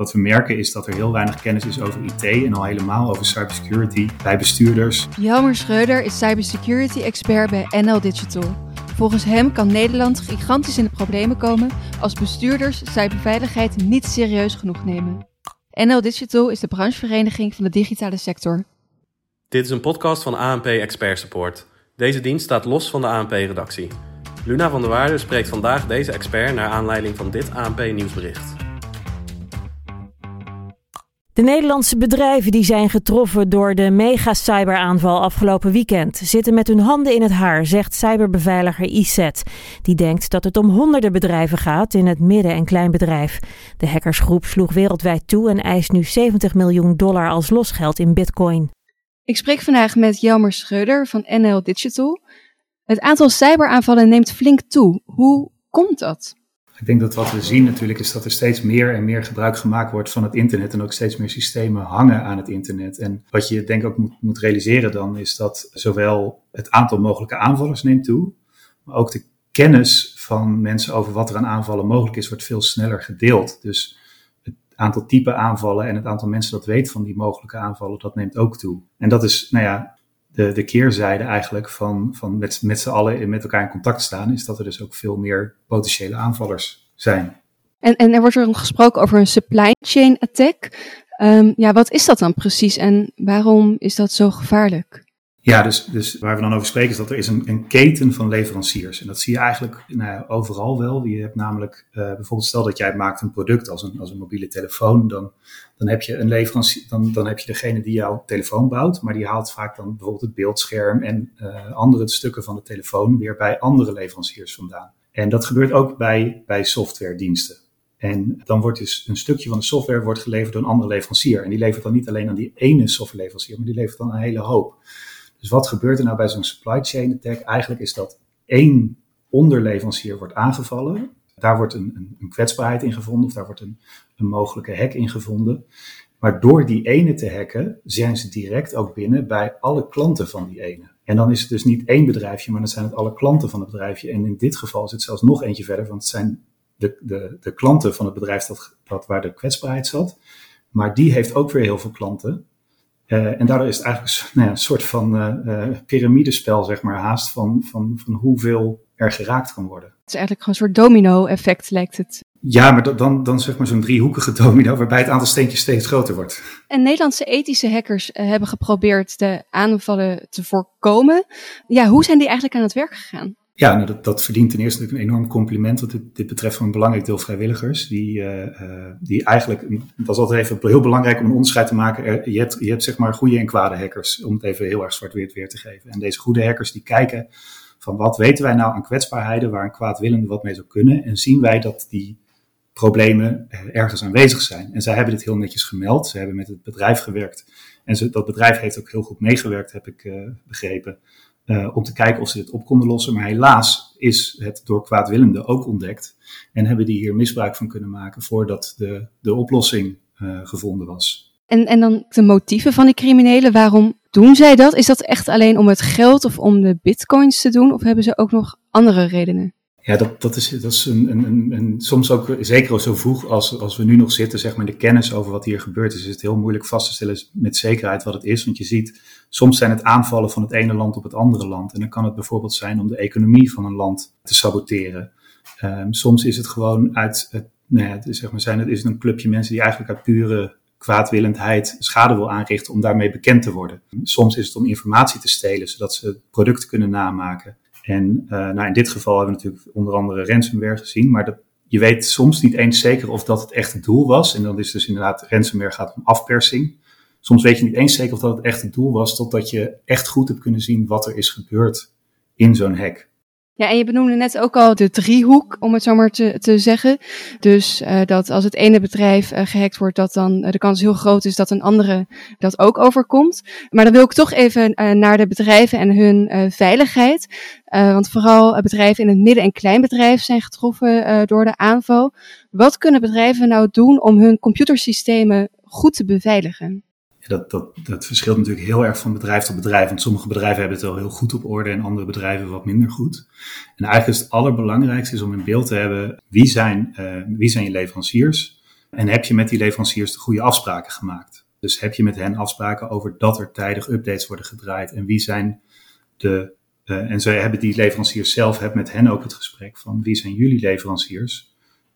Wat we merken is dat er heel weinig kennis is over IT en al helemaal over cybersecurity bij bestuurders. Jelmer Schreuder is cybersecurity expert bij NL Digital. Volgens hem kan Nederland gigantisch in de problemen komen als bestuurders cyberveiligheid niet serieus genoeg nemen. NL Digital is de branchevereniging van de digitale sector. Dit is een podcast van ANP Expert Support. Deze dienst staat los van de ANP-redactie. Luna van der Waarde spreekt vandaag deze expert naar aanleiding van dit ANP-nieuwsbericht. De Nederlandse bedrijven die zijn getroffen door de mega-cyberaanval afgelopen weekend zitten met hun handen in het haar, zegt cyberbeveiliger ISET. Die denkt dat het om honderden bedrijven gaat in het midden- en kleinbedrijf. De hackersgroep sloeg wereldwijd toe en eist nu 70 miljoen dollar als losgeld in bitcoin. Ik spreek vandaag met Jelmer Schreuder van NL Digital. Het aantal cyberaanvallen neemt flink toe. Hoe komt dat? Ik denk dat wat we zien natuurlijk is dat er steeds meer en meer gebruik gemaakt wordt van het internet en ook steeds meer systemen hangen aan het internet. En wat je denk ook moet, moet realiseren dan is dat zowel het aantal mogelijke aanvallers neemt toe, maar ook de kennis van mensen over wat er aan aanvallen mogelijk is, wordt veel sneller gedeeld. Dus het aantal type aanvallen en het aantal mensen dat weet van die mogelijke aanvallen, dat neemt ook toe. En dat is, nou ja, de, de keerzijde eigenlijk van, van met, met z'n allen met elkaar in contact staan, is dat er dus ook veel meer potentiële aanvallers zijn. En, en er wordt er gesproken over een supply chain attack. Um, ja, wat is dat dan precies en waarom is dat zo gevaarlijk? Ja, dus, dus waar we dan over spreken is dat er is een, een keten van leveranciers. En dat zie je eigenlijk nou, overal wel. Je hebt namelijk, uh, bijvoorbeeld stel dat jij maakt een product als een, als een mobiele telefoon. Dan, dan heb je een leverancier, dan, dan heb je degene die jouw telefoon bouwt. Maar die haalt vaak dan bijvoorbeeld het beeldscherm en uh, andere stukken van de telefoon weer bij andere leveranciers vandaan. En dat gebeurt ook bij, bij softwarediensten. En dan wordt dus een stukje van de software wordt geleverd door een andere leverancier. En die levert dan niet alleen aan die ene softwareleverancier, maar die levert dan een hele hoop. Dus wat gebeurt er nou bij zo'n supply chain attack? Eigenlijk is dat één onderleverancier wordt aangevallen. Daar wordt een, een, een kwetsbaarheid in gevonden of daar wordt een, een mogelijke hack in gevonden. Maar door die ene te hacken zijn ze direct ook binnen bij alle klanten van die ene. En dan is het dus niet één bedrijfje, maar dan zijn het alle klanten van het bedrijfje. En in dit geval is het zelfs nog eentje verder, want het zijn de, de, de klanten van het bedrijf dat, dat waar de kwetsbaarheid zat. Maar die heeft ook weer heel veel klanten. Uh, en daardoor is het eigenlijk nou ja, een soort van uh, uh, piramidespel, zeg maar, haast van, van, van hoeveel er geraakt kan worden. Het is eigenlijk gewoon een soort domino-effect, lijkt het. Ja, maar dan, dan zeg maar zo'n driehoekige domino, waarbij het aantal steentjes steeds groter wordt. En Nederlandse ethische hackers hebben geprobeerd de aanvallen te voorkomen. Ja, hoe zijn die eigenlijk aan het werk gegaan? Ja, nou dat, dat verdient ten eerste een enorm compliment wat dit, betreft van een belangrijk deel vrijwilligers. Die, uh, die eigenlijk, was altijd even heel belangrijk om een onderscheid te maken. Je hebt, je hebt zeg maar goede en kwade hackers, om het even heel erg zwart-wit weer te geven. En deze goede hackers die kijken van wat weten wij nou aan kwetsbaarheden waar een kwaadwillende wat mee zou kunnen. En zien wij dat die problemen ergens aanwezig zijn. En zij hebben dit heel netjes gemeld. Ze hebben met het bedrijf gewerkt. En dat bedrijf heeft ook heel goed meegewerkt, heb ik begrepen. Uh, om te kijken of ze dit op konden lossen. Maar helaas is het door kwaadwillenden ook ontdekt. En hebben die hier misbruik van kunnen maken voordat de, de oplossing uh, gevonden was. En, en dan de motieven van die criminelen, waarom doen zij dat? Is dat echt alleen om het geld of om de bitcoins te doen? Of hebben ze ook nog andere redenen? Ja, dat, dat is, dat is een, een, een, soms ook, zeker zo vroeg als, als we nu nog zitten, zeg maar, de kennis over wat hier gebeurt, is het heel moeilijk vast te stellen met zekerheid wat het is. Want je ziet, soms zijn het aanvallen van het ene land op het andere land. En dan kan het bijvoorbeeld zijn om de economie van een land te saboteren. Um, soms is het gewoon uit, het, nou ja, zeg maar, zijn het, is een clubje mensen die eigenlijk uit pure kwaadwillendheid schade wil aanrichten om daarmee bekend te worden. Soms is het om informatie te stelen, zodat ze producten kunnen namaken. En uh, nou in dit geval hebben we natuurlijk onder andere ransomware gezien, maar je weet soms niet eens zeker of dat het echt het doel was. En dan is dus inderdaad, ransomware gaat om afpersing. Soms weet je niet eens zeker of dat het echt het doel was, totdat je echt goed hebt kunnen zien wat er is gebeurd in zo'n hack. Ja, en je benoemde net ook al de driehoek, om het zo maar te, te zeggen. Dus uh, dat als het ene bedrijf uh, gehackt wordt, dat dan uh, de kans heel groot is dat een andere dat ook overkomt. Maar dan wil ik toch even naar de bedrijven en hun veiligheid. want vooral bedrijven in het midden- en kleinbedrijf zijn getroffen door de aanval. Wat kunnen bedrijven nou doen om hun computersystemen goed te beveiligen? Dat, dat, verschilt natuurlijk heel erg van bedrijf tot bedrijf. Want sommige bedrijven hebben het wel heel goed op orde en andere bedrijven wat minder goed. En eigenlijk is het allerbelangrijkste is om in beeld te hebben wie zijn, uh, wie zijn je leveranciers. En heb je met die leveranciers de goede afspraken gemaakt? Dus heb je met hen afspraken over dat er tijdig updates worden gedraaid en wie zijn de. Uh, en ze hebben die leveranciers zelf, heb met hen ook het gesprek van wie zijn jullie leveranciers?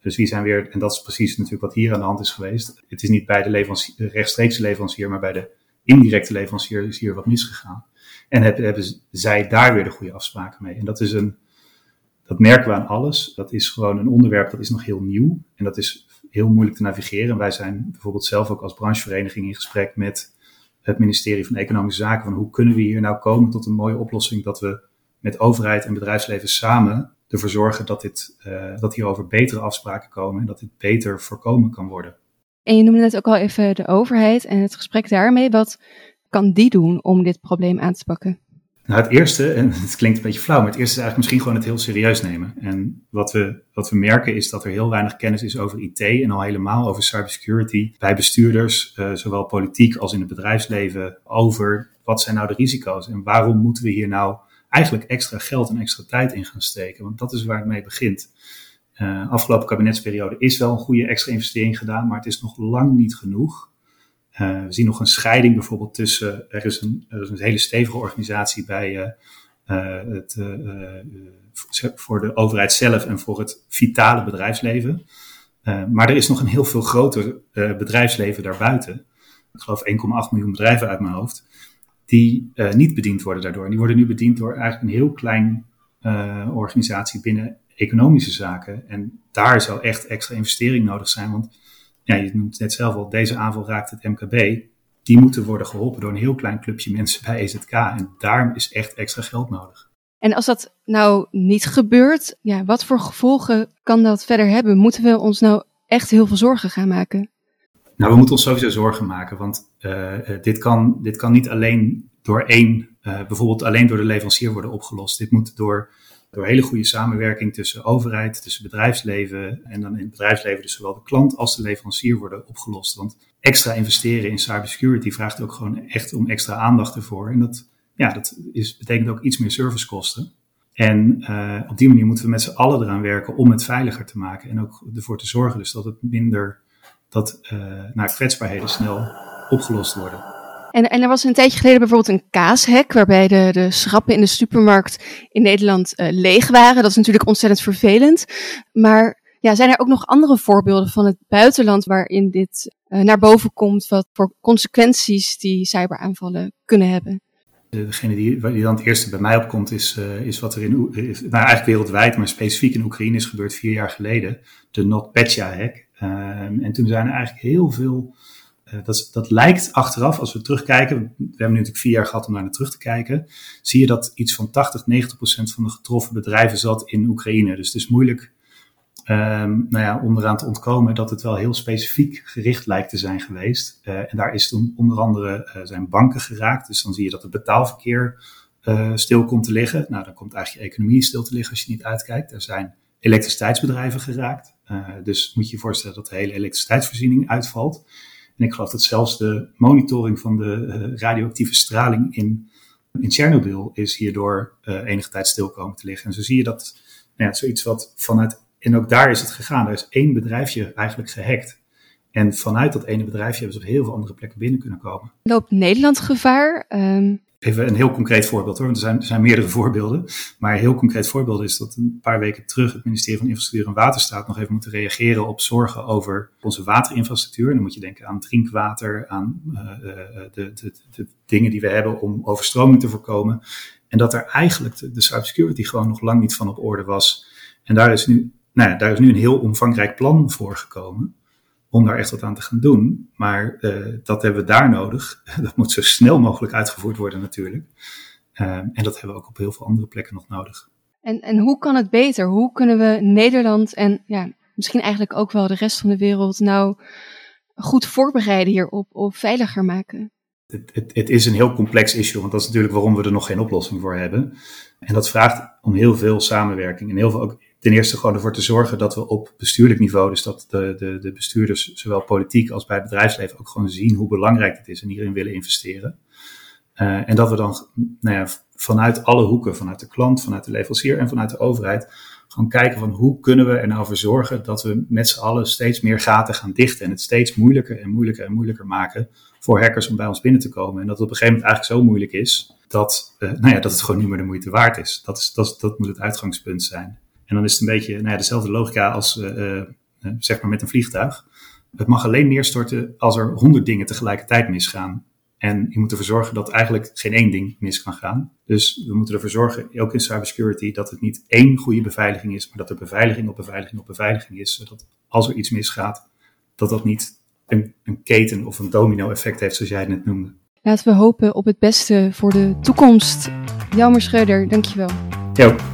Dus wie zijn weer, en dat is precies natuurlijk wat hier aan de hand is geweest. Het is niet bij de, leverancier, de rechtstreekse leverancier, maar bij de indirecte leverancier is hier wat misgegaan. En hebben, zij daar weer de goede afspraken mee. En dat is een, dat merken we aan alles. Dat is gewoon een onderwerp dat is nog heel nieuw. En dat is heel moeilijk te navigeren. Wij zijn bijvoorbeeld zelf ook als branchevereniging in gesprek met het ministerie van Economische Zaken. Van hoe kunnen we hier nou komen tot een mooie oplossing dat we met overheid en bedrijfsleven samen ervoor zorgen dat, dit, uh, dat hierover betere afspraken komen en dat dit beter voorkomen kan worden. En je noemde net ook al even de overheid en het gesprek daarmee. Wat kan die doen om dit probleem aan te pakken? Nou, het eerste, en het klinkt een beetje flauw, maar het eerste is eigenlijk misschien gewoon het heel serieus nemen. En wat we, wat we merken is dat er heel weinig kennis is over IT en al helemaal over cybersecurity bij bestuurders, uh, zowel politiek als in het bedrijfsleven, over wat zijn nou de risico's en waarom moeten we hier nou eigenlijk extra geld en extra tijd in gaan steken. Want dat is waar het mee begint. Uh, afgelopen kabinetsperiode is wel een goede extra investering gedaan, maar het is nog lang niet genoeg. Uh, we zien nog een scheiding bijvoorbeeld tussen, er is een, een hele stevige organisatie bij uh, het, voor de overheid zelf en voor het vitale bedrijfsleven. maar er is nog een heel veel groter bedrijfsleven daarbuiten. Ik geloof 1,8 miljoen bedrijven uit mijn hoofd die uh, niet bediend worden daardoor. En die worden nu bediend door eigenlijk een heel klein uh, organisatie binnen economische zaken. En daar zou echt extra investering nodig zijn. Want ja, je noemt het net zelf al, deze aanval raakt het MKB. Die moeten worden geholpen door een heel klein clubje mensen bij EZK. En daar is echt extra geld nodig. En als dat nou niet gebeurt, ja, wat voor gevolgen kan dat verder hebben? Moeten we ons nou echt heel veel zorgen gaan maken? Nou, we moeten ons sowieso zorgen maken, want uh, dit, kan, dit kan niet alleen door één, uh, bijvoorbeeld alleen door de leverancier worden opgelost. Dit moet door, door hele goede samenwerking tussen overheid, tussen bedrijfsleven en dan in het bedrijfsleven dus zowel de klant als de leverancier worden opgelost. Want extra investeren in cybersecurity vraagt ook gewoon echt om extra aandacht ervoor. En dat, ja, dat is, betekent ook iets meer servicekosten. En op die manier moeten we met z'n allen eraan werken om het veiliger te maken en ook ervoor te zorgen dus dat het minder dat uh, nou, kwetsbaarheden snel opgelost worden. En, en er was een tijdje geleden bijvoorbeeld een kaashek, waarbij de, de schrappen in de supermarkt in Nederland uh, leeg waren. Dat is natuurlijk ontzettend vervelend. Maar ja, zijn er ook nog andere voorbeelden van het buitenland waarin dit uh, naar boven komt, wat voor consequenties die cyberaanvallen kunnen hebben? Degene die, die dan het eerste bij mij opkomt is, uh, is wat er in, is, nou eigenlijk wereldwijd, maar specifiek in Oekraïne is gebeurd vier jaar geleden. De NotPetya-hack. Um, en toen zijn er eigenlijk heel veel. Uh, dat, dat lijkt achteraf, als we terugkijken, we hebben nu natuurlijk vier jaar gehad om naar terug te kijken, zie je dat iets van 80, 90 procent van de getroffen bedrijven zat in Oekraïne. Dus het is moeilijk um, nou ja, om eraan te ontkomen dat het wel heel specifiek gericht lijkt te zijn geweest. Uh, en daar is toen onder andere uh, zijn banken geraakt. Dus dan zie je dat het betaalverkeer stil komt te liggen. Nou, dan komt eigenlijk je economie stil te liggen als je niet uitkijkt. Er zijn elektriciteitsbedrijven geraakt. Uh, dus moet je je voorstellen dat de hele elektriciteitsvoorziening uitvalt. En ik geloof dat zelfs de monitoring van de uh, radioactieve straling in, in Tsjernobyl is hierdoor uh, enige tijd stil komen te liggen. En zo zie je dat nou ja, zoiets wat vanuit, en ook daar is het gegaan, er is één bedrijfje eigenlijk gehackt. En vanuit dat ene bedrijfje hebben ze op heel veel andere plekken binnen kunnen komen. Loopt Nederland gevaar? Um, Even een heel concreet voorbeeld hoor, want er zijn, er zijn meerdere voorbeelden. Maar een heel concreet voorbeeld is dat een paar weken terug het ministerie van Infrastructuur en Waterstaat nog even moeten reageren op zorgen over onze waterinfrastructuur. Dan moet je denken aan drinkwater, aan uh, de, de, de, dingen die we hebben om overstroming te voorkomen. En dat er eigenlijk de, de cybersecurity gewoon nog lang niet van op orde was. En daar is nu, nou ja, daar is nu een heel omvangrijk plan voor gekomen om daar echt wat aan te gaan doen. Maar uh, dat hebben we daar nodig. Dat moet zo snel mogelijk uitgevoerd worden natuurlijk. Uh, en dat hebben we ook op heel veel andere plekken nog nodig. En, en hoe kan het beter? Hoe kunnen we Nederland en ja, misschien eigenlijk ook wel de rest van de wereld nou goed voorbereiden hierop of veiliger maken? Het, het, het, is een heel complex issue, want dat is natuurlijk waarom we er nog geen oplossing voor hebben. En dat vraagt om heel veel samenwerking en heel veel ook ten eerste gewoon ervoor te zorgen dat we op bestuurlijk niveau, dus dat de, de, de bestuurders, zowel politiek als bij het bedrijfsleven, ook gewoon zien hoe belangrijk het is en hierin willen investeren. Uh, en dat we dan nou ja, vanuit alle hoeken, vanuit de klant, vanuit de leverancier en vanuit de overheid, Gewoon kijken van hoe kunnen we er nou voor zorgen dat we met z'n allen steeds meer gaten gaan dichten. En het steeds moeilijker en moeilijker en moeilijker maken voor hackers om bij ons binnen te komen. En dat het op een gegeven moment eigenlijk zo moeilijk is dat, uh, nou ja, dat het gewoon niet meer de moeite waard is. Dat, is, dat, dat moet het uitgangspunt zijn. En dan is het een beetje nou ja, dezelfde logica als uh, zeg maar met een vliegtuig. Het mag alleen neerstorten als er honderd dingen tegelijkertijd misgaan. En je moet ervoor zorgen dat eigenlijk geen één ding mis kan gaan. Dus we moeten ervoor zorgen, ook in cybersecurity, dat het niet één goede beveiliging is, maar dat er beveiliging op beveiliging op beveiliging is. Zodat als er iets misgaat, dat dat niet een, een keten of een domino-effect heeft, zoals jij het net noemde. Laten we hopen op het beste voor de toekomst. Jelmer Schreuder, dankjewel. Jo.